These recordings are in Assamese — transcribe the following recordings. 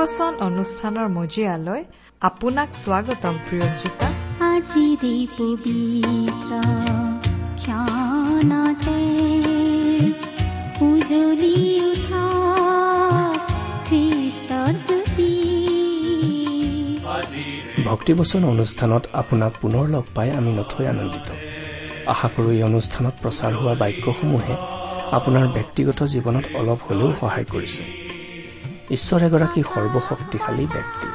ভক্তিবচন অনুষ্ঠানৰ মজিয়ালৈ আপোনাক স্বাগতম প্ৰিয় শ্ৰোতা। আজিৰে পবিত্ৰ ক্ষণতে উজলি উঠা খ্ৰীষ্টৰ জ্যোতি। ভক্তিবচন অনুষ্ঠানত আপোনাক পুনৰ লগ পাই আমি নথৈ আনন্দিত। আশা কৰোঁ এই অনুষ্ঠানত প্ৰচাৰ হোৱা বাক্যসমূহে আপোনাৰ ব্যক্তিগত জীৱনত অলপ হলেও সহায় কৰিছে। ঈশ্বৰ এগৰাকী সৰ্বশক্তিশালী ব্যক্তি।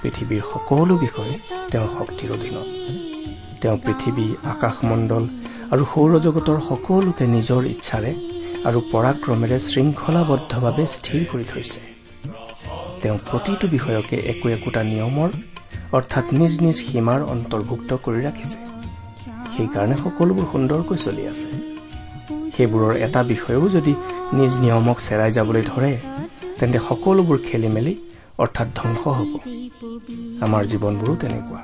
পৃথিৱীৰ সকলো বিষয়ে তেওঁৰ শক্তিৰ অধীনত। তেওঁ পৃথিৱী আকাশমণ্ডল আৰু সৌৰজগতৰ সকলোকে নিজৰ ইচ্ছাৰে আৰু পৰাক্ৰমেৰে শৃংখলাবদ্ধভাৱে স্থিৰ কৰি থৈছে। তেওঁ প্ৰতিটো বিষয়কে একো একোটা নিয়মৰ অৰ্থাৎ নিজ নিজ সীমাৰ অন্তৰ্ভুক্ত কৰি ৰাখিছে। সেইকাৰণে সকলোবোৰ সুন্দৰকৈ চলি আছে। সেইবোৰৰ এটা বিষয়েও যদি নিজ নিয়মক চেৰাই যাবলৈ ধৰে তেন্তে সকলোবোৰ খেলি মেলি অৰ্থাৎ ধ্বংস হ'ব। আমাৰ জীৱনবোৰো তেনেকুৱা।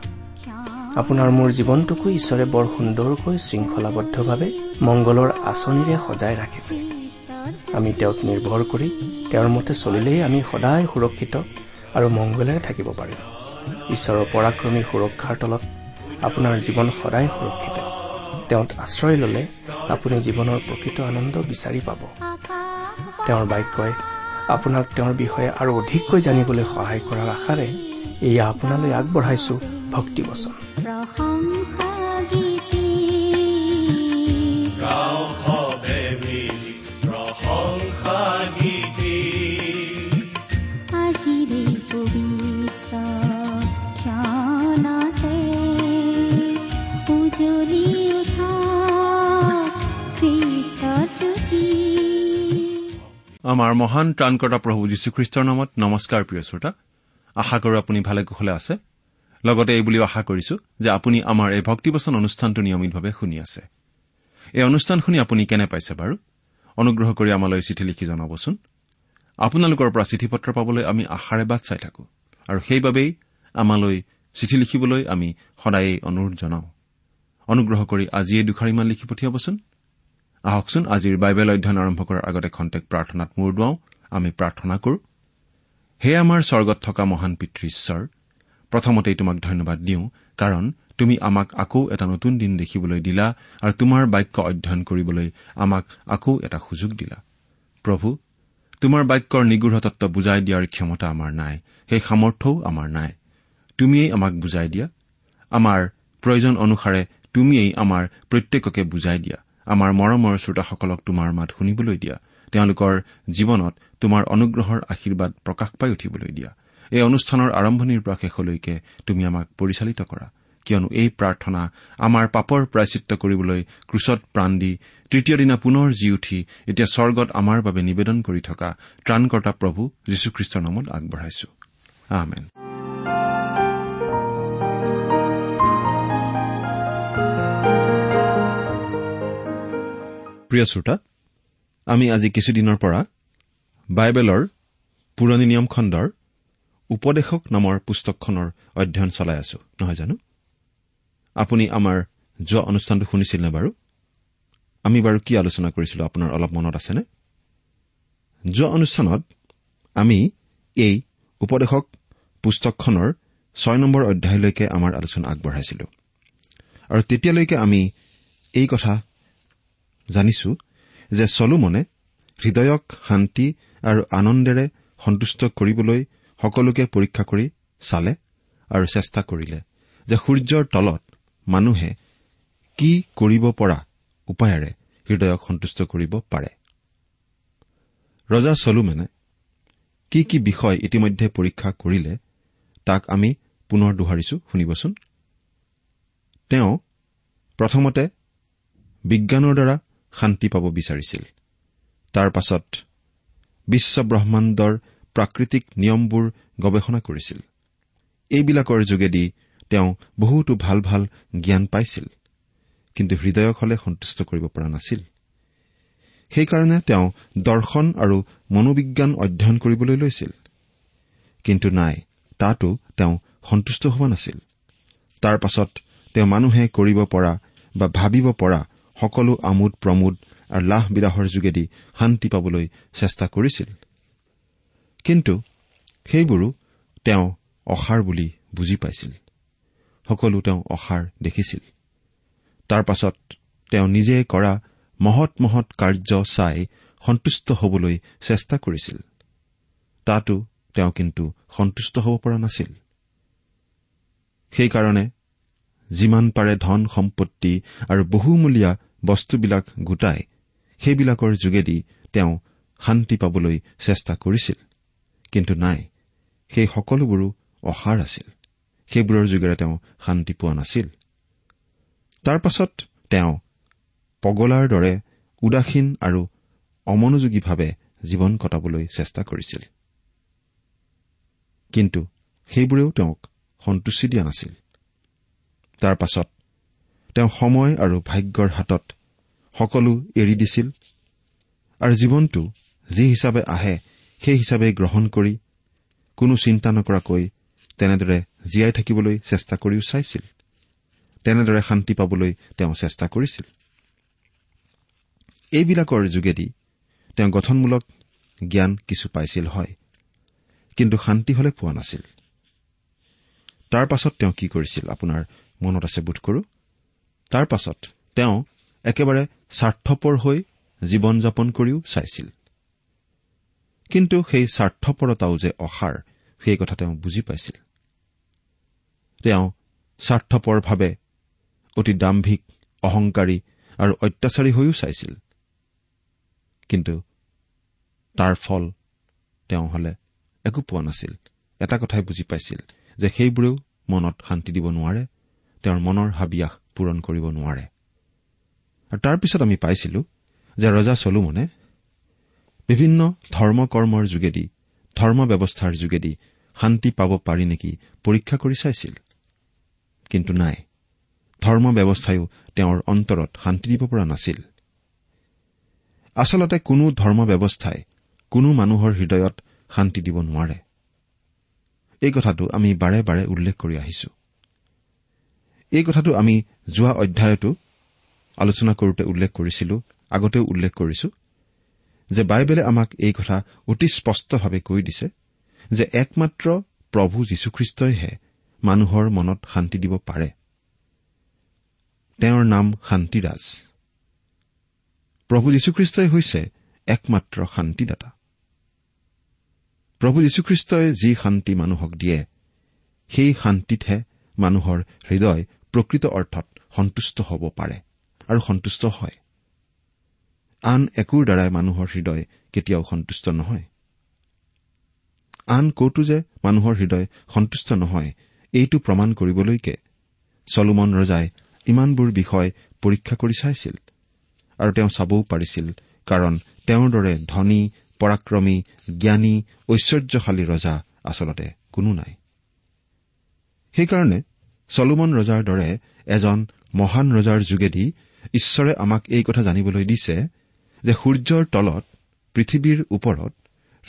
আপোনাৰ মোৰ জীৱনটোকো ঈশ্বৰে বৰ সুন্দৰকৈ শৃংখলাবদ্ধভাৱে মংগলৰ আঁচনিৰে সজাই ৰাখিছে। আমি তেওঁক নিৰ্ভৰ কৰি তেওঁৰ মতে চলিলেই আমি সদায় সুৰক্ষিত আৰু মংগলেৰে থাকিব পাৰিম। ঈশ্বৰৰ পৰাক্ৰমী সুৰক্ষাৰ তলত আপোনাৰ জীৱন সদায় সুৰক্ষিত। তেওঁত আশ্ৰয় ললে আপুনি জীৱনৰ প্ৰকৃত আনন্দ বিচাৰি পাব। তেওঁৰ বাক্যই আপোনাক তেওঁৰ বিষয়ে আৰু অধিককৈ জানিবলৈ সহায় কৰাৰ আশাৰে এয়া আপোনালৈ আগবঢ়াইছো ভক্তিবচন। আমাৰ মহান ত্ৰাণকৰ্তা প্ৰভু যীশুখ্ৰীষ্টৰ নামত নমস্কাৰ প্ৰিয় শ্ৰোতা। আশা কৰো আপুনি ভালে কুশলে আছে। লগতে এই বুলিও আশা কৰিছো যে আপুনি আমাৰ এই ভক্তিবচন অনুষ্ঠানটো নিয়মিতভাৱে শুনি আছে। এই অনুষ্ঠান শুনি আপুনি কেনে পাইছে বাৰু? অনুগ্ৰহ কৰি আমালৈ চিঠি লিখি জনাবচোন। আপোনালোকৰ পৰা চিঠি পত্ৰ পাবলৈ আমি আশাৰে বাট চাই থাকো। আৰু সেইবাবেই আমালৈ চিঠি লিখিবলৈ আমি সদায়েই অনুৰোধ জনাওঁ। অনুগ্ৰহ কৰি আজিয়েই দুখাৰিমান লিখি পঠিয়াবচোন। আহকচোন আজিৰ বাইবেল অধ্যয়ন আৰম্ভ কৰাৰ আগতে খন্তেক প্ৰাৰ্থনাত মূৰ দুৱাওঁ আমি প্ৰাৰ্থনা কৰো। হে আমাৰ স্বৰ্গত থকা মহান পিতৃ ঈশ্বৰ প্ৰথমতেই তোমাক ধন্যবাদ দিওঁ কাৰণ তুমি আমাক আকৌ এটা নতুন দিন দেখিবলৈ দিলা আৰু তোমাৰ বাক্য অধ্যয়ন কৰিবলৈ আমাক আকৌ এটা সুযোগ দিলা। প্ৰভু তোমাৰ বাক্যৰ নিগৃঢ় তত্ব বুজাই দিয়াৰ ক্ষমতা আমাৰ নাই সেই সামৰ্থ্যও আমাৰ নাই। তুমিয়েই আমাক বুজাই দিয়া। আমাৰ প্ৰয়োজন অনুসাৰে তুমিয়েই আমাৰ প্ৰত্যেককে বুজাই দিয়া। আমাৰ মৰমৰ শ্ৰোতাসকলক তোমাৰ মাত শুনিবলৈ দিয়া। তেওঁলোকৰ জীৱনত তোমাৰ অনুগ্ৰহৰ আশীৰ্বাদ প্ৰকাশ পাই উঠিবলৈ দিয়া। এই অনুষ্ঠানৰ আৰম্ভণিৰ পৰা শেষলৈকে তুমি আমাক পৰিচালিত কৰা। কিয়নো এই প্ৰাৰ্থনা আমাৰ পাপৰ প্ৰায়চিত্ৰ কৰিবলৈ ক্ৰুচত প্ৰাণ দি তৃতীয় দিনা পুনৰ জি উঠি এতিয়া স্বৰ্গত আমাৰ বাবে নিবেদন কৰি থকা ত্ৰাণকৰ্তা প্ৰভু যীশুখ্ৰীষ্টৰ নামত আগবঢ়াইছো। প্ৰিয় শ্ৰোতা আমি আজি কিছুদিনৰ পৰা বাইবেলৰ পুৰণি নিয়ম খণ্ডৰ উপদেশক নামৰ পুস্তকখনৰ অধ্যয়ন চলাই আছো নহয় জানো? আপুনি আমাৰ যোৱা অনুষ্ঠানটো শুনিছিল নে বাৰু? আমি বাৰু কি আলোচনা কৰিছিলো আপোনাৰ অলপ মনত আছেনে? যোৱা অনুষ্ঠানত আমি এই উপদেশক পুস্তকখনৰ ছয় নম্বৰ অধ্যায়লৈকে আমাৰ আলোচনা আগবঢ়াইছিলো। আৰু তেতিয়ালৈকে আমি এই কথা জানিছো যে চলোমনে হৃদয়ক শান্তি আৰু আনন্দেৰে সন্তুষ্ট কৰিবলৈ সকলোকে পৰীক্ষা কৰি চালে আৰু চেষ্টা কৰিলে যে সূৰ্যৰ তলত মানুহে কি কৰিব পৰা উপায়েৰে হৃদয়ক সন্তুষ্ট কৰিব পাৰে। ৰজা চলোমেনে কি কি বিষয় ইতিমধ্যে পৰীক্ষা কৰিলে তাক আমি পুনৰ দোহাৰিছো শুনিবচোন। তেওঁ প্ৰথমতে বিজ্ঞানৰ দ্বাৰা শান্তি পাব বিচাৰিছিল। তাৰ পাছত বিশ্বব্ৰহ্মাণ্ডৰ প্ৰাকৃতিক নিয়মবোৰ গৱেষণা কৰিছিল। এইবিলাকৰ যোগেদি তেওঁ বহুতো ভাল ভাল জ্ঞান পাইছিল কিন্তু হৃদয়ক হলে সন্তুষ্ট কৰিব পৰা নাছিল। সেইকাৰণে তেওঁ দৰ্শন আৰু মনোবিজ্ঞান অধ্যয়ন কৰিবলৈ লৈছিল। কিন্তু নাই তাতো তেওঁ সন্তুষ্ট হোৱা নাছিল। তাৰ পাছত তেওঁ মানুহে কৰিব পৰা বা ভাবিব পৰা সকলো আমোদ প্ৰমোদ আৰু লাহ বিলাহৰ যোগেদি শান্তি পাবলৈ চেষ্টা কৰিছিল। কিন্তু সেইবোৰো তেওঁ অসাৰ বুলি বুজি পাইছিল। সকলো তেওঁ অসাৰ দেখিছিল। তাৰ পাছত তেওঁ নিজে কৰা মহৎ মহৎ কাৰ্য চাই সন্তুষ্ট হবলৈ চেষ্টা কৰিছিল। তাতো তেওঁ কিন্তু সন্তুষ্ট হ'ব পৰা নাছিল। সেইকাৰণে যিমান পাৰে ধন সম্পত্তি আৰু বহুমূলীয়া বস্তুবিলাক গোটাই সেইবিলাকৰ যোগেদি তেওঁ শান্তি পাবলৈ চেষ্টা কৰিছিল। কিন্তু নাই সেই সকলোবোৰো অসাৰ আছিল। সেইবোৰৰ যোগেৰে তেওঁ শান্তি পোৱা নাছিল। তাৰ পাছত তেওঁ পগলাৰ দৰে উদাসীন আৰু অমনোযোগীভাৱে জীৱন কটাবলৈ চেষ্টা কৰিছিল। কিন্তু সেইবোৰেও তেওঁক সন্তুষ্টি দিয়া নাছিল। তাৰ পাছত তেওঁ সময় আৰু ভাগ্যৰ হাতত সকলো এৰি দিছিল। আৰু জীৱনটো যি হিচাপে আহে সেই হিচাপে গ্ৰহণ কৰি কোনো চিন্তা নকৰাকৈ তেনেদৰে জীয়াই থাকিবলৈ চেষ্টা কৰিও চাইছিল। তেনেদৰে শান্তি পাবলৈ তেওঁ চেষ্টা কৰিছিল। এইবিলাকৰ যোগেদি তেওঁ গঠনমূলক জ্ঞান কিছু পাইছিল হয়। কিন্তু শান্তি হলে পোৱা নাছিল। তাৰ পাছত তেওঁ কি কৰিছিল? আপোনাৰ মনত আছে বোধ কৰো? তাৰ পাছত তেওঁ একেবাৰে স্বাৰ্থপৰ হৈ জীৱন যাপন কৰিও চাইছিল। কিন্তু সেই স্বাৰ্থপৰতাও যে অসাৰ সেই কথা তেওঁ বুজি পাইছিল। তেওঁ স্বাৰ্থপৰভাৱে অতি দাম্ভিক অহংকাৰী আৰু অত্যাচাৰী হৈও চাইছিল। কিন্তু তাৰ ফল তেওঁ হলে একো পোৱা নাছিল। এটা কথাই বুজি পাইছিল যে সেইবোৰেও মনত শান্তি দিব নোৱাৰে তেওঁৰ মনৰ হাবিয়াস পূৰণ কৰিব নোৱাৰে। আৰু তাৰ পিছত আমি পাইছিলো যে ৰজা চলোমনে বিভিন্ন ধৰ্ম কৰ্মৰ যোগেদি ধৰ্ম ব্যৱস্থাৰ যোগেদি শান্তি পাব পাৰি নেকি পৰীক্ষা কৰি চাইছিল। কিন্তু নাই ধৰ্ম ব্যৱস্থাইও তেওঁৰ অন্তৰত শান্তি দিব পৰা নাছিল। আচলতে কোনো ধৰ্ম ব্যৱস্থাই কোনো মানুহৰ হৃদয়ত শান্তি দিব নোৱাৰে। এই কথাটো আমি বাৰে বাৰে উল্লেখ কৰি আহিছো। এই কথাটো আমি যোৱা অধ্যায়তো আলোচনা কৰোতে উল্লেখ কৰিছিলো আগতেও উল্লেখ কৰিছো যে বাইবেলে আমাক এই কথা অতি স্পষ্টভাৱে কৈ দিছে যে একমাত্ৰ প্ৰভু যীশুখ্ৰীষ্টইহে মানুহৰ মনত শান্তি দিব পাৰে। তেওঁৰ নাম শান্তিৰাজ প্ৰভু যীশুখ্ৰীষ্টই হৈছে একমাত্ৰ শান্তিদাতা। প্ৰভু যীশুখ্ৰীষ্টই যি শান্তি মানুহক দিয়ে সেই শান্তিতহে মানুহৰ হৃদয় প্ৰকৃত অৰ্থত সন্তুষ্ট হ'ব পাৰে। আৰু সন্তুষ্ট হয়। আন একোৰ দ্বাৰাই মানুহৰ হৃদয় কেতিয়াও সন্তুষ্ট নহয়। আন কতো যে মানুহৰ হৃদয় সন্তুষ্ট নহয় এইটো প্ৰমাণ কৰিবলৈকে চলোমন ৰজাই ইমানবোৰ বিষয় পৰীক্ষা কৰি চাইছিল আৰু তেওঁ চাবও পাৰিছিল কাৰণ তেওঁৰ দৰে ধনী পৰাক্ৰমী জ্ঞানী ঐশ্বৰ্যশালী ৰজা আচলতে কোনো নাই। সেইকাৰণে চলোমন ৰজাৰ দৰে এজন মহান ৰজাৰ যোগেদি ঈশ্বৰে আমাক এই কথা জানিবলৈ দিছে যে সূৰ্যৰ তলত পৃথিৱীৰ ওপৰত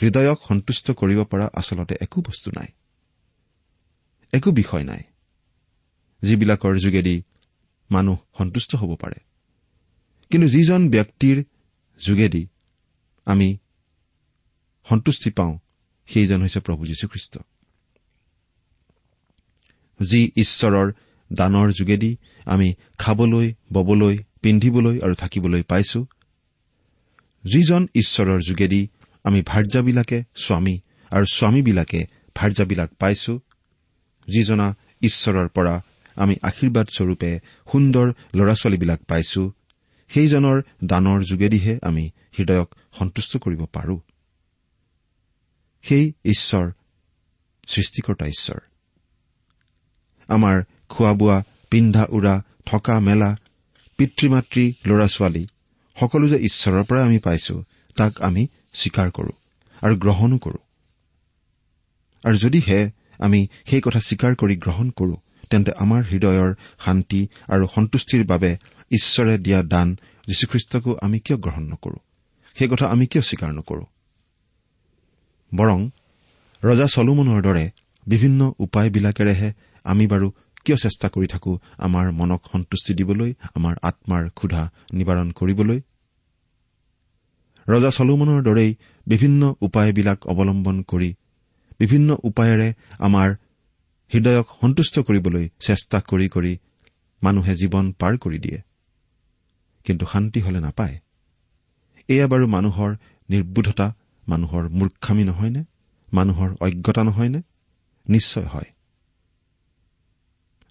হৃদয়ক সন্তুষ্ট কৰিব পৰা আচলতে একো বস্তু নাই। একো বিষয় নাই যিবিলাকৰ যোগেদি মানুহ সন্তুষ্ট হ'ব পাৰে। কিন্তু যিজন ব্যক্তিৰ যোগেদি আমি সন্তুষ্টি পাওঁ সেইজন হৈছে প্ৰভু যীশুখ্ৰীষ্ট। যি ঈশ্বৰৰ দানৰ যোগেদি আমি খাবলৈ ববলৈ পিন্ধিবলৈ আৰু থাকিবলৈ পাইছো। যিজন ঈশ্বৰৰ যোগেদি আমি ভাৰ্যাবিলাকে স্বামী আৰু স্বামীবিলাকে ভাৰ্যাবিলাক পাইছো যিজনা ঈশ্বৰৰ পৰা আমি আশীৰ্বাদ স্বৰূপে সুন্দৰ ল'ৰা ছোৱালীবিলাক পাইছো সেইজনৰ দানৰ যোগেদিহে আমি হৃদয়ক সন্তুষ্ট কৰিব পাৰো। সেই ঈশ্বৰ সৃষ্টিকৰ্তা ঈশ্বৰ। আমাৰ খোৱা বোৱা পিন্ধা উৰা থকা মেলা পিতৃ মাতৃ ল'ৰা ছোৱালী সকলো যে ঈশ্বৰৰ পৰাই আমি পাইছো তাক আমি স্বীকাৰ কৰো আৰু গ্ৰহণো কৰো। আৰু যদিহে আমি সেই কথা স্বীকাৰ কৰি গ্ৰহণ কৰো তেন্তে আমাৰ হৃদয়ৰ শান্তি আৰু সন্তুষ্টিৰ বাবে ঈশ্বৰে দিয়া দান যীশুখ্ৰীষ্টকো আমি কিয় গ্ৰহণ নকৰো? সেই কথা আমি কিয় স্বীকাৰ নকৰো? বৰং ৰজা চলোমনৰ দৰে বিভিন্ন উপায়বিলাকেৰেহে আমি বাৰু কিয় চেষ্টা কৰি থাকো আমাৰ মনক সন্তুষ্টি দিবলৈ আমাৰ আত্মাৰ ক্ষুধা নিবাৰণ কৰিবলৈ? ৰজা চলোমনৰ দৰেই বিভিন্ন উপায়বিলাক অৱলম্বন কৰি বিভিন্ন উপায়েৰে আমাৰ হৃদয়ক সন্তুষ্ট কৰিবলৈ চেষ্টা কৰি কৰি মানুহে জীৱন পাৰ কৰি দিয়ে। কিন্তু শান্তি হলে নাপায়। এয়া বাৰু মানুহৰ নিৰ্বোধতা মানুহৰ মূৰ্খামী নহয়নে? মানুহৰ অজ্ঞতা নহয়নে? নিশ্চয় হয়।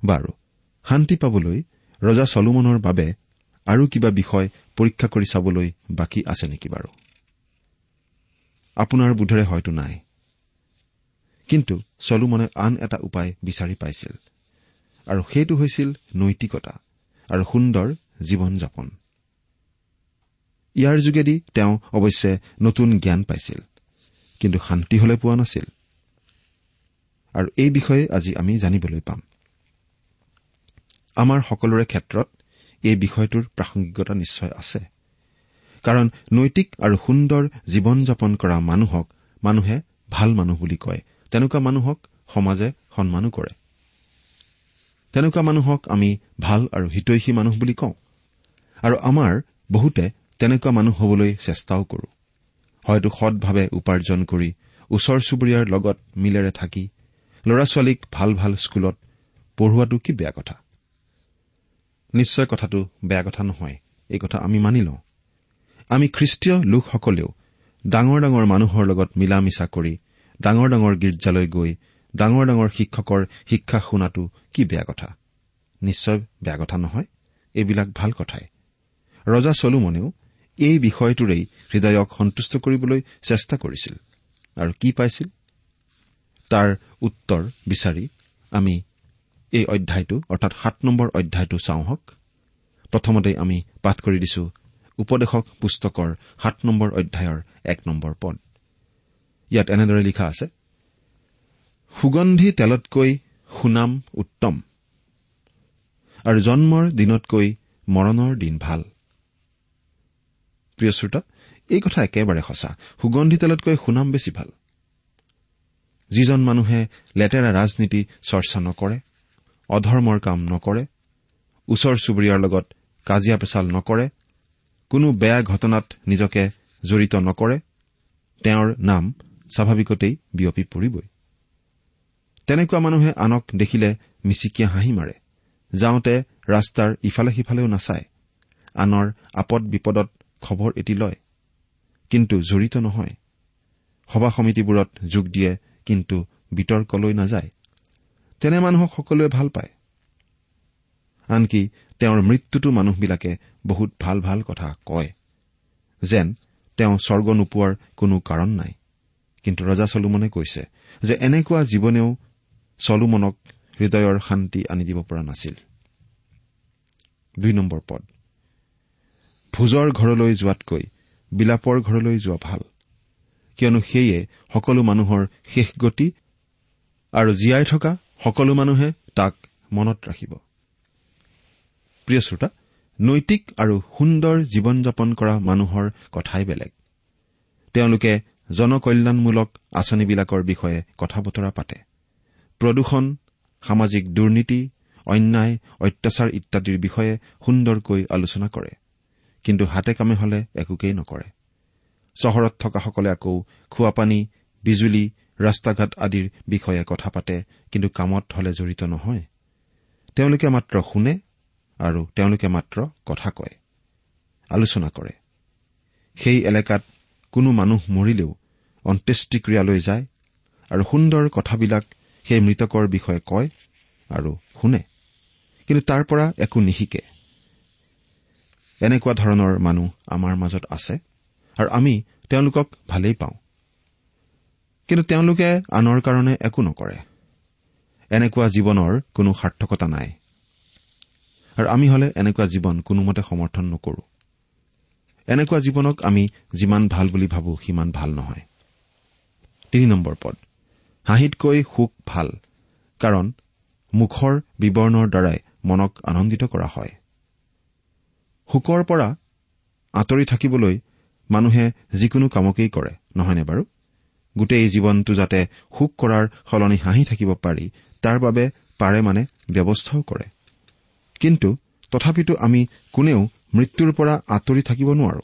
বাৰু। শান্তি পাবলৈ ৰজা চলোমনৰ বাবে আৰু কিবা বিষয় পৰীক্ষা কৰি চাবলৈ বাকী আছে নেকি বাৰু? আপোনাৰ বোধেৰে হয়তো নাই। কিন্তু চলোমনে আন এটা উপায় বিচাৰি পাইছিল। আৰু সেইটো হৈছিল নৈতিকতা আৰু সুন্দৰ জীৱন যাপন। ইয়াৰ যোগেদি তেওঁ অৱশ্যে নতুন জ্ঞান পাইছিল কিন্তু শান্তি হলে পোৱা নাছিল। আৰু এই বিষয়ে আজি আমি জানিবলৈ পাম। আমাৰ সকলোৰে ক্ষেত্ৰত এই বিষয়টোৰ প্ৰাসংগিকতা নিশ্চয় আছে। কাৰণ নৈতিক আৰু সুন্দৰ জীৱন যাপন কৰা মানুহক মানুহে ভাল মানুহ বুলি কয়। তেনেকুৱা মানুহক সমাজে সন্মানো কৰে। তেনেকুৱা মানুহক আমি ভাল আৰু হিতৈষী মানুহ বুলি কওঁ। আৰু আমাৰ বহুতে তেনেকুৱা মানুহ হবলৈ চেষ্টাও কৰো। হয়তো সৎভাৱে উপাৰ্জন কৰি ওচৰ চুবুৰীয়াৰ লগত মিলেৰে থাকি ল'ৰা ছোৱালীক ভাল ভাল স্কুলত পঢ়োৱাটো কি বেয়া কথা? নিশ্চয় কথাটো বেয়া কথা নহয়। এই কথা আমি মানি লওঁ। আমি খ্ৰীষ্টীয় লোকসকলেও ডাঙৰ ডাঙৰ মানুহৰ লগত মিলা মিছা কৰি ডাঙৰ ডাঙৰ গীৰ্জালৈ গৈ ডাঙৰ ডাঙৰ শিক্ষকৰ শিক্ষা শুনাটো কি বেয়া কথা? নিশ্চয় বেয়া কথা নহয়। এইবিলাক ভাল কথাই। ৰজা চলোমনেও এই বিষয়টোৰেই হৃদয়ক সন্তুষ্ট কৰিবলৈ চেষ্টা কৰিছিল। আৰু কি পাইছিল? তাৰ উত্তৰ বিচাৰি আমি এই অধ্যায়টো অৰ্থাৎ সাত নম্বৰ অধ্যায়টো চাওঁ হওক। প্ৰথমতে আমি পাঠ কৰি দিছো উপদেশক পুস্তকৰ সাত নম্বৰ অধ্যায়ৰ এক নম্বৰ পদ। ইয়াত এনেদৰে লিখা আছে সুগন্ধি তেলতকৈ সুনাম উত্তম আৰু জন্মৰ দিনতকৈ মৰণৰ দিন ভাল। প্ৰিয় শ্ৰোতা এই কথা একেবাৰে সঁচা। সুগন্ধি তেলতকৈ সুনাম বেছি ভাল। যিজন মানুহে লেতেৰা ৰাজনীতি চৰ্চা নকৰে অধৰ্মৰ কাম নকৰে ওচৰ চুবুৰীয়াৰ লগত কাজিয়া পেচাল নকৰে কোনো বেয়া ঘটনাত নিজকে জড়িত নকৰে তেওঁৰ নাম স্বাভাৱিকতেই বিয়পি পৰিবই। তেনেকুৱা মানুহে আনক দেখিলে মিচিকিয়া হাঁহি মাৰে যাওঁতে ৰাস্তাৰ ইফালে সিফালেও নাচায় আনৰ আপদ বিপদত খবৰ এটি লয় কিন্তু জড়িত নহয়। সভা সমিতিবোৰত যোগ দিয়ে কিন্তু বিতৰ্কলৈ নাযায়। তেনে মানুহক সকলোৱে ভাল পায়। আনকি তেওঁৰ মৃত্যুতো মানুহবিলাকে বহুত ভাল ভাল কথা কয়। যেন তেওঁ স্বৰ্গ নোপোৱাৰ কোনো কাৰণ নাই। কিন্তু ৰজা চলোমনে কৈছে যে এনেকুৱা জীৱনেও চলোমনক হৃদয়ৰ শান্তি আনি দিব পৰা নাছিল। ভোজৰ ঘৰলৈ যোৱাতকৈ বিলাপৰ ঘৰলৈ যোৱা ভাল। কিয়নো সেয়ে সকলো মানুহৰ শেষ গতি আৰু জীয়াই থকা সকলো মানুহে তাক মনত ৰাখিব। প্ৰিয় শ্ৰোতা নৈতিক আৰু সুন্দৰ জীৱন যাপন কৰা মানুহৰ কথাই বেলেগ। তেওঁলোকে জনকল্যাণমূলক আঁচনিবিলাকৰ বিষয়ে কথা বতৰা পাতে। প্ৰদূষণ সামাজিক দুৰ্নীতি অন্যায় অত্যাচাৰ ইত্যাদিৰ বিষয়ে সুন্দৰকৈ আলোচনা কৰে কিন্তু হাতে কামে হলে একোকেই নকৰে। চহৰত থকাসকলে আকৌ খোৱাপানী বিজুলী ৰাস্তা ঘাট আদিৰ বিষয়ে কথা পাতে কিন্তু কামত হলে জড়িত নহয়। তেওঁলোকে মাত্ৰ শুনে আৰু তেওঁলোকে মাত্ৰ কথা কয়। আলোচনা কৰে। সেই এলেকাত কোনো মানুহ মৰিলেও অন্ত্যেষ্টিক্ৰিয়ালৈ যায় আৰু সুন্দৰ কথাবিলাক সেই মৃতকৰ বিষয়ে কয় আৰু শুনে। কিন্তু তাৰ পৰা একো নিশিকে। এনেকুৱা ধৰণৰ মানুহ আমাৰ মাজত আছে আৰু আমি তেওঁলোকক ভালেই পাওঁ। কিন্তু তেওঁলোকে আনৰ কাৰণে একো নকৰে। এনেকুৱা জীৱনৰ কোনো সাৰ্থকতা নাই। আৰু আমি হলে এনেকুৱা জীৱন কোনোমতে সমৰ্থন নকৰো। এনেকুৱা জীৱনক আমি যিমান ভাল বুলি ভাবো সিমান ভাল নহয়। তিনি নম্বৰ পদ। হাঁহিতকৈ সুখ ভাল কাৰণ মুখৰ বিৱৰণৰ দ্বাৰাই মনক আনন্দিত কৰা হয়। সুখৰ পৰা আঁতৰি থাকিবলৈ মানুহে যিকোনো কামকেই কৰে নহয়নে বাৰু? গোটেই জীৱনটো যাতে সুখ কৰাৰ সলনি হাঁহি থাকিব পাৰি তাৰ বাবে পাৰে মানে ব্যৱস্থাও কৰে। কিন্তু তথাপিতো আমি কোনেও মৃত্যুৰ পৰা আঁতৰি থাকিব নোৱাৰো।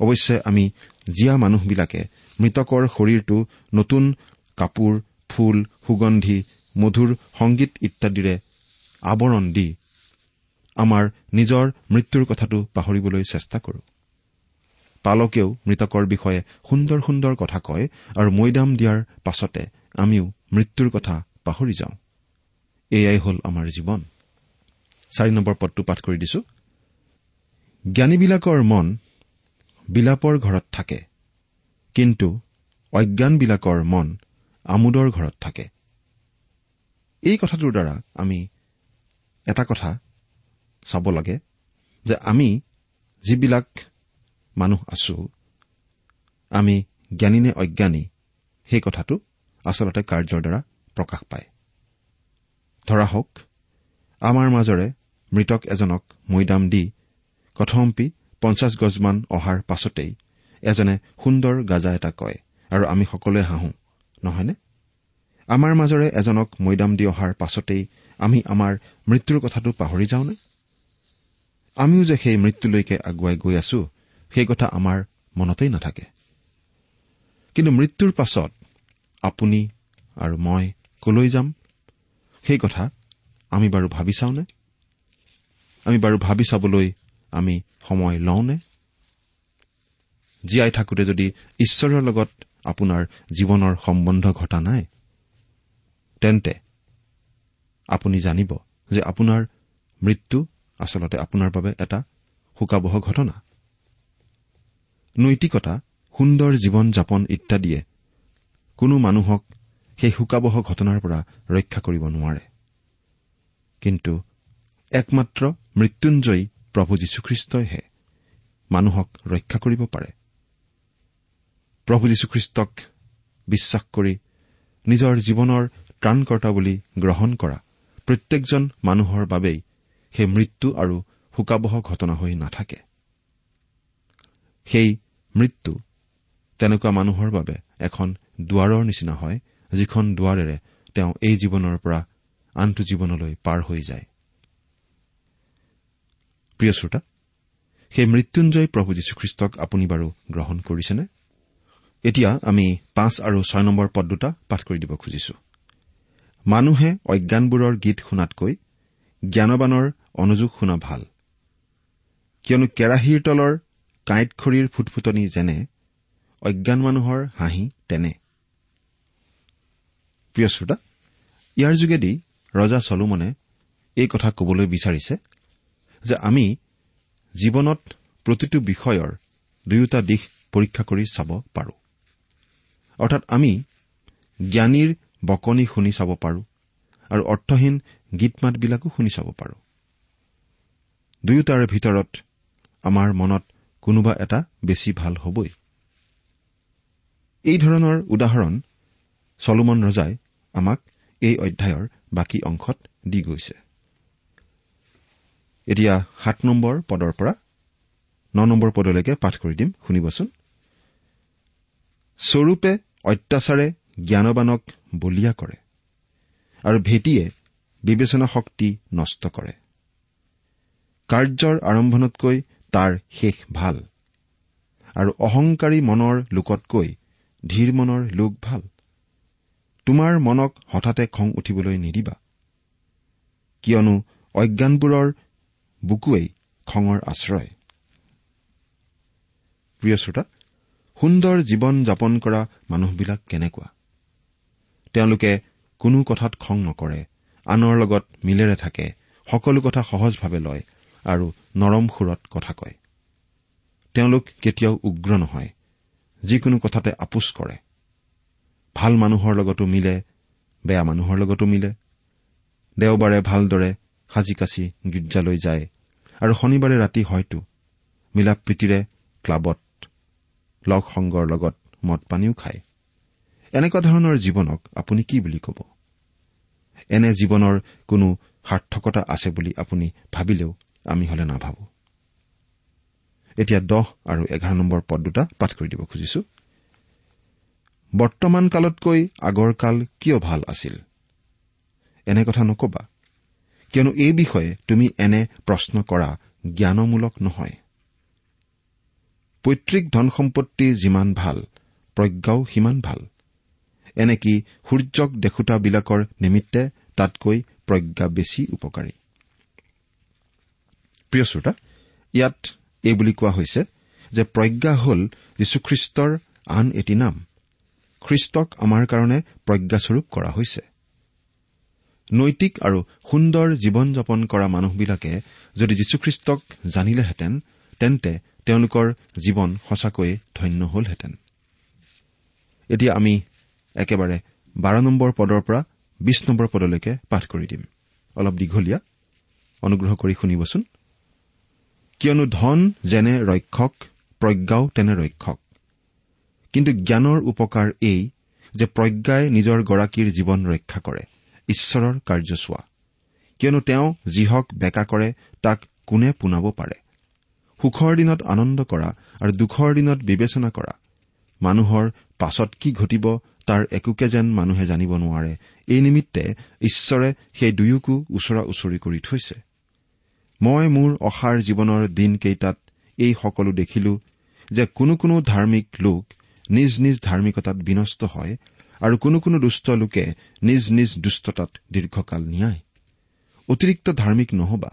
অৱশ্যে আমি জীয়া মানুহবিলাকে মৃতকৰ শৰীৰটো নতুন কাপোৰ ফুল সুগন্ধি মধুৰ সংগীত ইত্যাদিৰে আৱৰণ দি আমাৰ নিজৰ মৃত্যুৰ কথাটো পাহৰিবলৈ চেষ্টা কৰোঁ। পালকেও মৃতকৰ বিষয়ে সুন্দৰ সুন্দৰ কথা কয় আৰু মৈদাম দিয়াৰ পাছতে আমিও মৃত্যুৰ কথা পাহৰি যাওঁ। এয়াই হ'ল আমাৰ জীৱন। চাৰি নম্বৰ পদটো পাঠ কৰি দিছো। জ্ঞানীবিলাকৰ মন বিলাপৰ ঘৰত থাকে কিন্তু অজ্ঞানবিলাকৰ মন আমোদৰ ঘৰত থাকে। এই কথাটোৰ দ্বাৰা আমি এটা কথা চাব লাগে যে আমি যিবিলাক মানুহ আছো। আমি জ্ঞানী নে অজ্ঞানী সেই কথাটো আচলতে কাৰ্যৰ দ্বাৰা প্ৰকাশ পায়। ধৰা হওক আমাৰ মাজৰে মৃতক এজনক মৈদাম দি কথম্পি পঞ্চাছ গজমান অহাৰ পাছতেই এজনে সুন্দৰ গাজা এটা কয় আৰু আমি সকলোৱে হাঁহো নহয়নে? আমাৰ মাজৰে এজনক মৈদাম দি অহাৰ পাছতেই আমি আমাৰ মৃত্যুৰ কথাটো পাহৰি যাওঁনে? আমিও যে সেই মৃত্যুলৈকে আগুৱাই গৈ আছো সেই কথা আমাৰ মনতেই নাথাকে। কিন্তু মৃত্যুৰ পাছত আপুনি আৰু মই কলৈ যাম? সেই কথা আমি বাৰু ভাবি চাওনে? আমি বাৰু ভাবি চাবলৈ আমি সময় লওঁনে? জীয়াই থাকোতে যদি ঈশ্বৰৰ লগত আপোনাৰ জীৱনৰ সম্বন্ধ ঘটা নাই তেন্তে আপুনি জানিব যে আপোনাৰ মৃত্যু আচলতে আপোনাৰ বাবে এটা শোকাবহ ঘটনা। নৈতিকতা সুন্দৰ জীৱন যাপন ইত্যাদিয়ে কোনো মানুহক সেই শোকাবহ ঘটনাৰ পৰা ৰক্ষা কৰিব নোৱাৰে। কিন্তু একমাত্ৰ মৃত্যুঞ্জয়ী প্ৰভু যীশুখ্ৰীষ্টইহে মানুহক ৰক্ষা কৰিব পাৰে। প্ৰভু যীশুখ্ৰীষ্টক বিশ্বাস কৰি নিজৰ জীৱনৰ ত্ৰাণকৰ্তা বুলি গ্ৰহণ কৰা প্ৰত্যেকজন মানুহৰ বাবেই সেই মৃত্যু আৰু শোকাবহ ঘটনা হৈ নাথাকে। সেই মৃত্যু তেনেকুৱা মানুহৰ বাবে এখন দুৱাৰৰ নিচিনা হয় যিখন দুৱাৰেৰে তেওঁ এই জীৱনৰ পৰা আনটো জীৱনলৈ পাৰ হৈ যায়। প্ৰিয় শ্ৰোতা সেই মৃত্যুঞ্জয় প্ৰভু যীশুখ্ৰীষ্টক আপুনি বাৰু গ্ৰহণ কৰিছেনে? এতিয়া আমি পাঁচ আৰু ছয় নম্বৰ পদ দুটা পাঠ কৰি দিব খুজিছো। মানুহে অজ্ঞানবোৰৰ গীত শুনাতকৈ জ্ঞানবানৰ অনুযোগ শুনা ভাল। কিয়নো কেৰাহীৰ তলৰ কাঁইট খৰিৰ ফুটফুটনি যেনে অজ্ঞান মানুহৰ হাঁহি তেনে। প্ৰিয় শ্ৰোতা ইয়াৰ যোগেদি ৰজা চলোমনে এই কথা কবলৈ বিচাৰিছে যে আমি জীৱনত প্ৰতিটো বিষয়ৰ দুয়োটা দিশ পৰীক্ষা কৰি চাব পাৰো। অৰ্থাৎ আমি জ্ঞানীৰ বকনি শুনি চাব পাৰো আৰু অৰ্থহীন গীত মাতবিলাকো শুনি চাব পাৰো। দুয়োটাৰে ভিতৰত আমাৰ মনত কোনোবা এটা বেছি ভাল হবই। এই ধৰণৰ উদাহৰণ চলোমন ৰজাই আমাক এই অধ্যায়ৰ বাকী অংশত দি গৈছে। এতিয়া সাত নম্বৰ পদৰ পৰা ন নম্বৰ পদলৈকে পাঠ কৰি দিম শুনিবচোন। স্বৰূপে অত্যাচাৰে জ্ঞানবানক বলিয়া কৰে আৰু ভেটিয়ে বিবেচনা শক্তি নষ্ট কৰে। কাৰ্যৰ আৰম্ভণতকৈ তাৰ শেষ ভাল। আৰু অহংকাৰী মনৰ লোকতকৈ ধীৰ মনৰ লোক ভাল। তোমাৰ মনক হঠাতে খং উঠিবলৈ নিদিবা। কিয়নো অজ্ঞানবোৰৰ বুকুৱেই খঙৰ আশ্ৰয়। প্ৰিয় শ্ৰোতা সুন্দৰ জীৱন যাপন কৰা মানুহবিলাক কেনেকুৱা? তেওঁলোকে কোনো কথাত খং নকৰে আনৰ লগত মিলেৰে থাকে সকলো কথা সহজভাৱে লয় আৰু নৰম সুৰত কথা কয়। তেওঁলোক কেতিয়াও উগ্ৰ নহয় যিকোনো কথাতে আপোচ কৰে। ভাল মানুহৰ লগতো মিলে বেয়া মানুহৰ লগতো মিলে। দেওবাৰে ভালদৰে সাজি কাচি গীৰ্জালৈ যায় আৰু শনিবাৰে ৰাতি হয়তো মিলা প্ৰীতিৰে ক্লাবত লগ সংগৰ লগত মদ পানীও খায়। এনেকুৱা ধৰণৰ জীৱনক আপুনি কি বুলি ক'ব? এনে জীৱনৰ কোনো সাৰ্থকতা আছে বুলি আপুনি ভাবিলেও আমি হলে নাভাবো। এতিয়া দহ আৰু এঘাৰ নম্বৰ পদ দুটা পাঠ কৰি দিব খুজিছো। বৰ্তমান কালতকৈ আগৰ কাল কিয় ভাল আছিল? এনে কথা নকবা। কিয়নো এই বিষয়ে তুমি এনে প্ৰশ্ন কৰা জ্ঞানমূলক নহয়। পৈতৃক ধন সম্পত্তি যিমান ভাল প্ৰজ্ঞাও সিমান ভাল। এনেকি সূৰ্যক দেখোতাবিলাকৰ নিমিত্তে তাতকৈ প্ৰজ্ঞা বেছি উপকাৰী? প্ৰিয় শ্ৰোতা ইয়াত এই বুলি কোৱা হৈছে যে প্ৰজ্ঞা হল যীশুখ্ৰীষ্টৰ আন এটি নাম। খ্ৰীষ্টক আমাৰ কাৰণে প্ৰজ্ঞাস্বৰূপ কৰা হৈছে। নৈতিক আৰু সুন্দৰ জীৱন যাপন কৰা মানুহবিলাকে যদি যীশুখ্ৰীষ্টক জানিলেহেঁতেন তেন্তে তেওঁলোকৰ জীৱন সঁচাকৈয়ে ধন্য হলহেঁতেন। এতিয়া আমি একেবাৰে বাৰ নম্বৰ পদৰ পৰা বিশ নম্বৰ পদলৈকে পাঠ কৰি দিম। অলপ দীঘলীয়া। অনুগ্ৰহ কৰি শুনিবচোন। কিয়নো ধন যেনে ৰক্ষক প্ৰজ্ঞাও তেনে ৰক্ষক। কিন্তু জ্ঞানৰ উপকাৰ এই যে প্ৰজ্ঞাই নিজৰ গৰাকীৰ জীৱন ৰক্ষা কৰে ঈশ্বৰৰ কাৰ্য চোৱা কিয়নো তেওঁ যিহক বেকা কৰে তাক কোনে পোনাব পাৰে? সুখৰ দিনত আনন্দ কৰা আৰু দুখৰ দিনত বিবেচনা কৰা। মানুহৰ পাছত কি ঘটিব তাৰ একোকে যেন মানুহে জানিব নোৱাৰে। এই নিমিত্তে ঈশ্বৰে সেই দুয়োকো ওচৰা ওচৰি কৰি থৈছে। মই মোৰ অসাৰ জীৱনৰ দিনকেইটাত এই সকলো দেখিলো যে কোনো কোনো ধাৰ্মিক লোক নিজ নিজ ধাৰ্মিকতাত বিনষ্ট হয় আৰু কোনো কোনো দুষ্ট লোকে নিজ নিজ দুষ্টতাত দীৰ্ঘকাল নিয়ায়। অতিৰিক্ত ধাৰ্মিক নহবা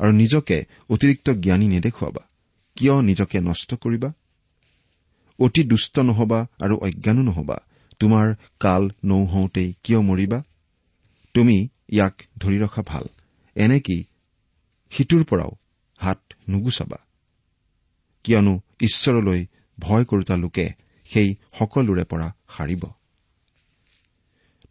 আৰু নিজকে অতিৰিক্ত জ্ঞানী নেদেখুৱাবা। কিয় নিজকে নষ্ট কৰিবা? অতি দুষ্ট নহবা আৰু অজ্ঞানো নহবা। তোমাৰ কাল নৌহওঁতেই কিয় মৰিবা? তুমি ইয়াক ধৰি ৰখা ভাল। এনেকি সিটোৰ পৰাও হাত নুগুচাবা। কিয়নো ঈশ্বৰলৈ ভয় কৰোতা লোকে সেই সকলোৰে পৰা সাৰিব।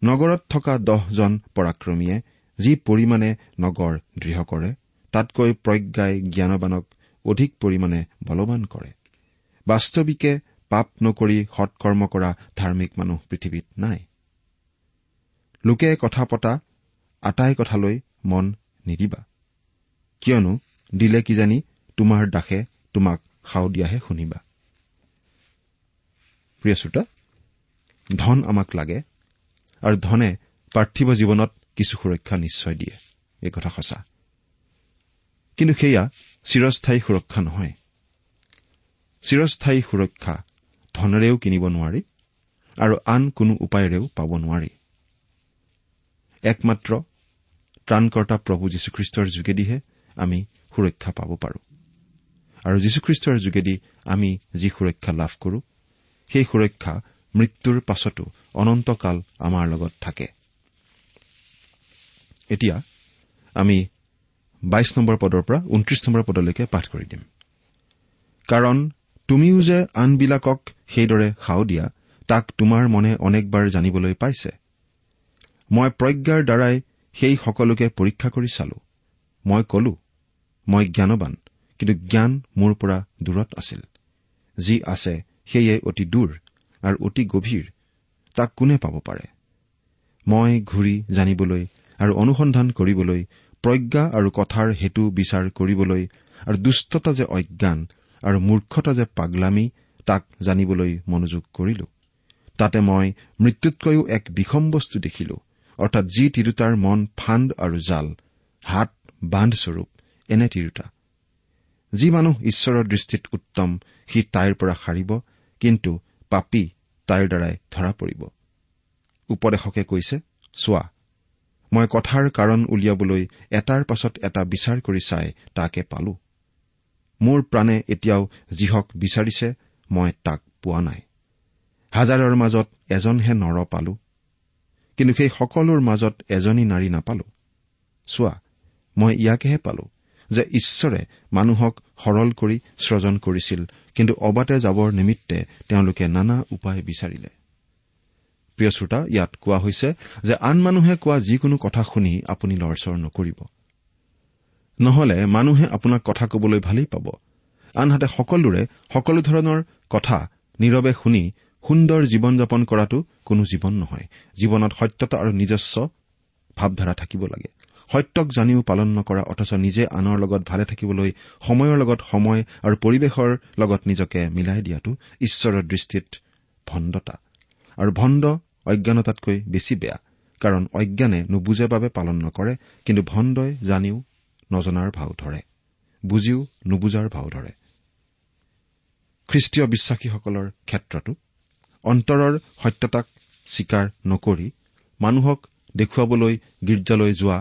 নগৰত থকা দহজন পৰাক্ৰমীয়ে যি পৰিমাণে নগৰ দৃঢ় কৰে তাতকৈ প্ৰজ্ঞাই জ্ঞানবানক অধিক পৰিমাণে বলৱান কৰে। বাস্তৱিকে পাপ নকৰি সৎকৰ্ম কৰা ধাৰ্মিক মানুহ পৃথিৱীত নাই। লোকে কথা পতা আটাই কথালৈ মন নিদিবা। কিয়নো দিলে কিজানি তোমাৰ দাসে তোমাক সাও দিয়াহে শুনিবা। প্ৰিয় শ্ৰোতা ধন আমাক লাগে আৰু ধনে পাৰ্থিৱ জীৱনত কিছু সুৰক্ষা নিশ্চয় দিয়ে। এই কথা সঁচা। কিন্তু সেয়া চিৰস্থায়ী সুৰক্ষা নহয়। চিৰস্থায়ী সুৰক্ষা ধনেৰেও কিনিব নোৱাৰি আৰু আন কোনো উপায়েৰেও পাব নোৱাৰি। একমাত্ৰ ত্ৰাণকৰ্তা প্ৰভু যীশুখ্ৰীষ্টৰ যোগেদিহে আমি সুৰক্ষা পাব পাৰো। আৰু যীশুখ্ৰীষ্টৰ যোগেদি আমি যি সুৰক্ষা লাভ কৰো সেই সুৰক্ষা মৃত্যুৰ পাছতো অনন্তকাল আমাৰ লগত থাকে। এতিয়া আমি বাইশ নম্বৰ পদৰ পৰা ঊনত্ৰিশ নম্বৰ পদলৈকে পাঠ কৰি দিম। কাৰণ তুমিও যে আনবিলাকক সেইদৰে সাও দিয়া তাক তোমাৰ মনে অনেকবাৰ জানিবলৈ পাইছে। মই প্ৰজ্ঞাৰ দ্বাৰাই সেই সকলোকে পৰীক্ষা কৰি চালো। মই কলো মই জ্ঞানবান কিন্তু জ্ঞান মোৰ পৰা দূৰত আছিল। যি আছে সেয়ে অতি দূৰ আৰু অতি গভীৰ তাক কোনে পাব পাৰে? মই ঘূৰি জানিবলৈ আৰু অনুসন্ধান কৰিবলৈ প্ৰজ্ঞা আৰু কথাৰ হেতু বিচাৰ কৰিবলৈ আৰু দুষ্টতা যে অজ্ঞান আৰু মূৰ্খতা যে পাগলামী তাক জানিবলৈ মনোযোগ কৰিলো। তাতে মই মৃত্যুতকৈও এক বিষম বস্তু দেখিলো অৰ্থাৎ যি তিৰোতাৰ মন ফাণ্ড আৰু জাল হাত বান্ধস্বৰূপ। এনে তিৰোতা। যি মানুহ ঈশ্বৰৰ দৃষ্টিত উত্তম সি তাইৰ পৰা সাৰিব কিন্তু পাপী তাইৰ দ্বাৰাই ধৰা পৰিব। উপদেশকে কৈছে চোৱা মই কথাৰ কাৰণ উলিয়াবলৈ এটাৰ পাছত এটা বিচাৰ কৰি চাই তাকে পালো। মোৰ প্ৰাণে এতিয়াও যিহক বিচাৰিছে মই তাক পোৱা নাই। হাজাৰৰ মাজত এজনহে নৰ পালো কিন্তু সেই সকলোৰ মাজত এজনী নাৰী নাপালো। চোৱা মই ইয়াকেহে পালো। যে ঈশ্বৰে মানুহক সৰল কৰি স্ৰজন কৰিছিল কিন্তু অবাতে যাবৰ নিমিত্তে তেওঁলোকে নানা উপায় বিচাৰিলে। প্ৰিয় শ্ৰোতা ইয়াত কোৱা হৈছে যে আন মানুহে কোৱা যিকোনো কথা শুনি আপুনি লৰচৰ নকৰিব। নহলে মানুহে আপোনাক কথা কবলৈ ভালেই পাব। আনহাতে সকলোৰে সকলো ধৰণৰ কথা নীৰৱে শুনি সুন্দৰ জীৱন যাপন কৰাটো কোনো জীৱন নহয়। জীৱনত সত্যতা আৰু নিজস্ব ভাৱধাৰা থাকিব লাগে। সত্যক জানিও পালন নকৰা অথচ নিজে আনৰ লগত ভালে থাকিবলৈ সময়ৰ লগত সময় আৰু পৰিৱেশৰ লগত নিজকে মিলাই দিয়াটো ঈশ্বৰৰ দৃষ্টিত ভণ্ডতা। আৰু ভণ্ড অজ্ঞানতাতকৈ বেছি বেয়া কাৰণ অজ্ঞানে নুবুজে বাবে পালন নকৰে কিন্তু ভণ্ডই জানিও নজনাৰ ভাও ধৰে বুজিও নুবুজাৰ ভাও ধৰে। খ্ৰীষ্টীয় বিশ্বাসীসকলৰ ক্ষেত্ৰতো অন্তৰৰ সত্যতাক স্বীকাৰ নকৰি মানুহক দেখুৱাবলৈ গীৰ্জালৈ যোৱা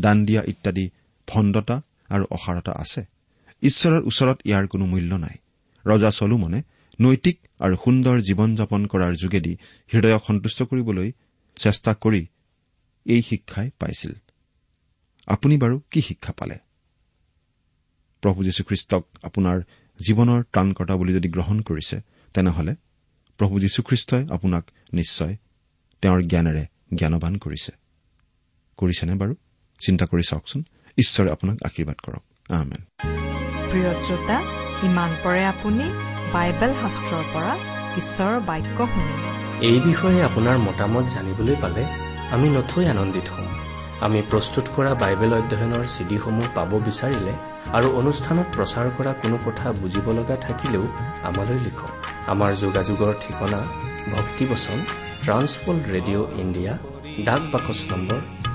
দান দিয়া ইত্যাদি ভণ্ডতা আৰু অসাৰতা আছে। ঈশ্বৰৰ ওচৰত ইয়াৰ কোনো মূল্য নাই। ৰজা চলোমনে নৈতিক আৰু সুন্দৰ জীৱন যাপন কৰাৰ যোগেদি হৃদয়ক সন্তুষ্ট কৰিবলৈ চেষ্টা কৰি এই শিক্ষাই পাইছিল। আপুনি বাৰু কি শিক্ষা পালে? প্ৰভু যীশুখ্ৰীষ্টক আপোনাৰ জীৱনৰ ত্ৰাণকৰ্তা বুলি যদি গ্ৰহণ কৰিছে তেনেহলে প্ৰভু যীশুখ্ৰীষ্টই আপোনাক নিশ্চয় তেওঁৰ জ্ঞানেৰে জ্ঞানবান কৰিছে। কৰিছেনে বাৰু? চিন্তা কৰি চাওকচোন। ঈশ্বৰে আপোনাক আশীৰ্বাদ কৰক। প্ৰিয় শ্ৰোতা ইমান পৰে আপুনি বাইবেল শাস্ত্ৰৰ পৰা ঈশ্বৰৰ বাক্য শুনিলে এই বিষয়ে আপোনাৰ মতামত জানিবলৈ পালে আমি নথৈ আনন্দিত হ'ম। আমি প্ৰস্তুত কৰা বাইবেল অধ্যয়নৰ চিডিসমূহ পাব বিচাৰিলে আৰু অনুষ্ঠানত প্ৰচাৰ কৰা কোনো কথা বুজিব লগা থাকিলেও আমালৈ লিখক। আমাৰ যোগাযোগৰ ঠিকনা ভক্তিবচন ট্ৰান্সৱৰ্ল্ড ৰেডিঅ' ইণ্ডিয়া ডাক বাকচ নম্বৰ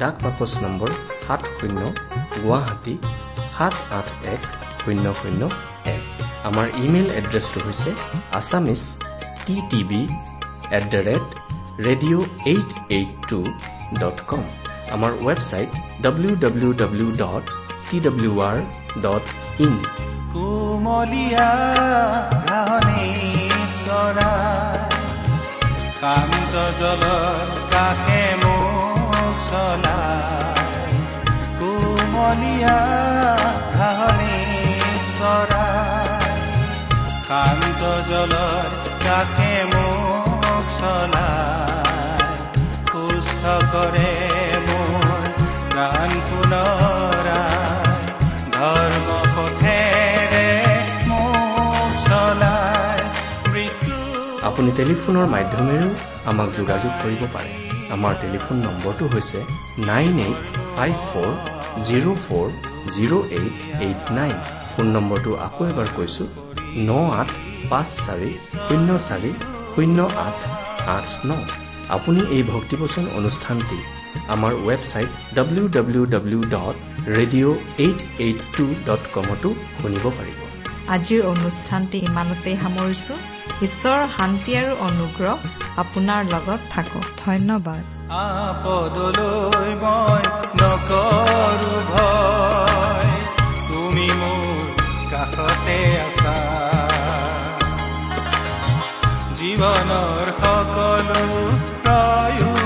ডাক বাকচ নম্বৰ সাত শূন্য গুৱাহাটী সাত আঠ এক শূন্য শূন্য এক। আমাৰ ইমেইল এড্ৰেছটো হৈছে Assamese T TV at the rate radio' eight eight two dot com. আমাৰ website W W W dot T W R dot in. কোমলীয়া কাষে চলাই কোমলীয়া ঘাঁহনি চৰাই। কান্ত জলৰ কাষে মোক চলাই। সুস্থ কৰে মোৰ প্ৰাণ পুনৰাই। ধৰ্ম আপুনি টেলিফোনৰ মাধ্যমেৰেও আমাক যোগাযোগ কৰিব পাৰে। আমাৰ টেলিফোন নম্বৰটো হৈছে nine eight five four zero' four zero' eight eight nine. Phone নম্বৰটো আকৌ এবাৰ কৈছো ন আঠ পাঁচ চাৰি শূন্য চাৰি শূন্য আঠ আঠ ন। আপুনি এই ভক্তিবচন অনুষ্ঠানটি আমাৰ website W W W dot radio' eight eight two dot কমতো শুনিব পাৰিব। আজিৰ অনুষ্ঠানটি ইমানতে সামৰিছো। ঈশ্বৰৰ শান্তি আৰু অনুগ্ৰহ আপোনাৰ লগত থাকক। ধন্যবাদ। আপদলৈ মই নকৰো ভয়। তুমি মোৰ কাষতে আছা। জীৱনৰ সকলো প্ৰয়োজন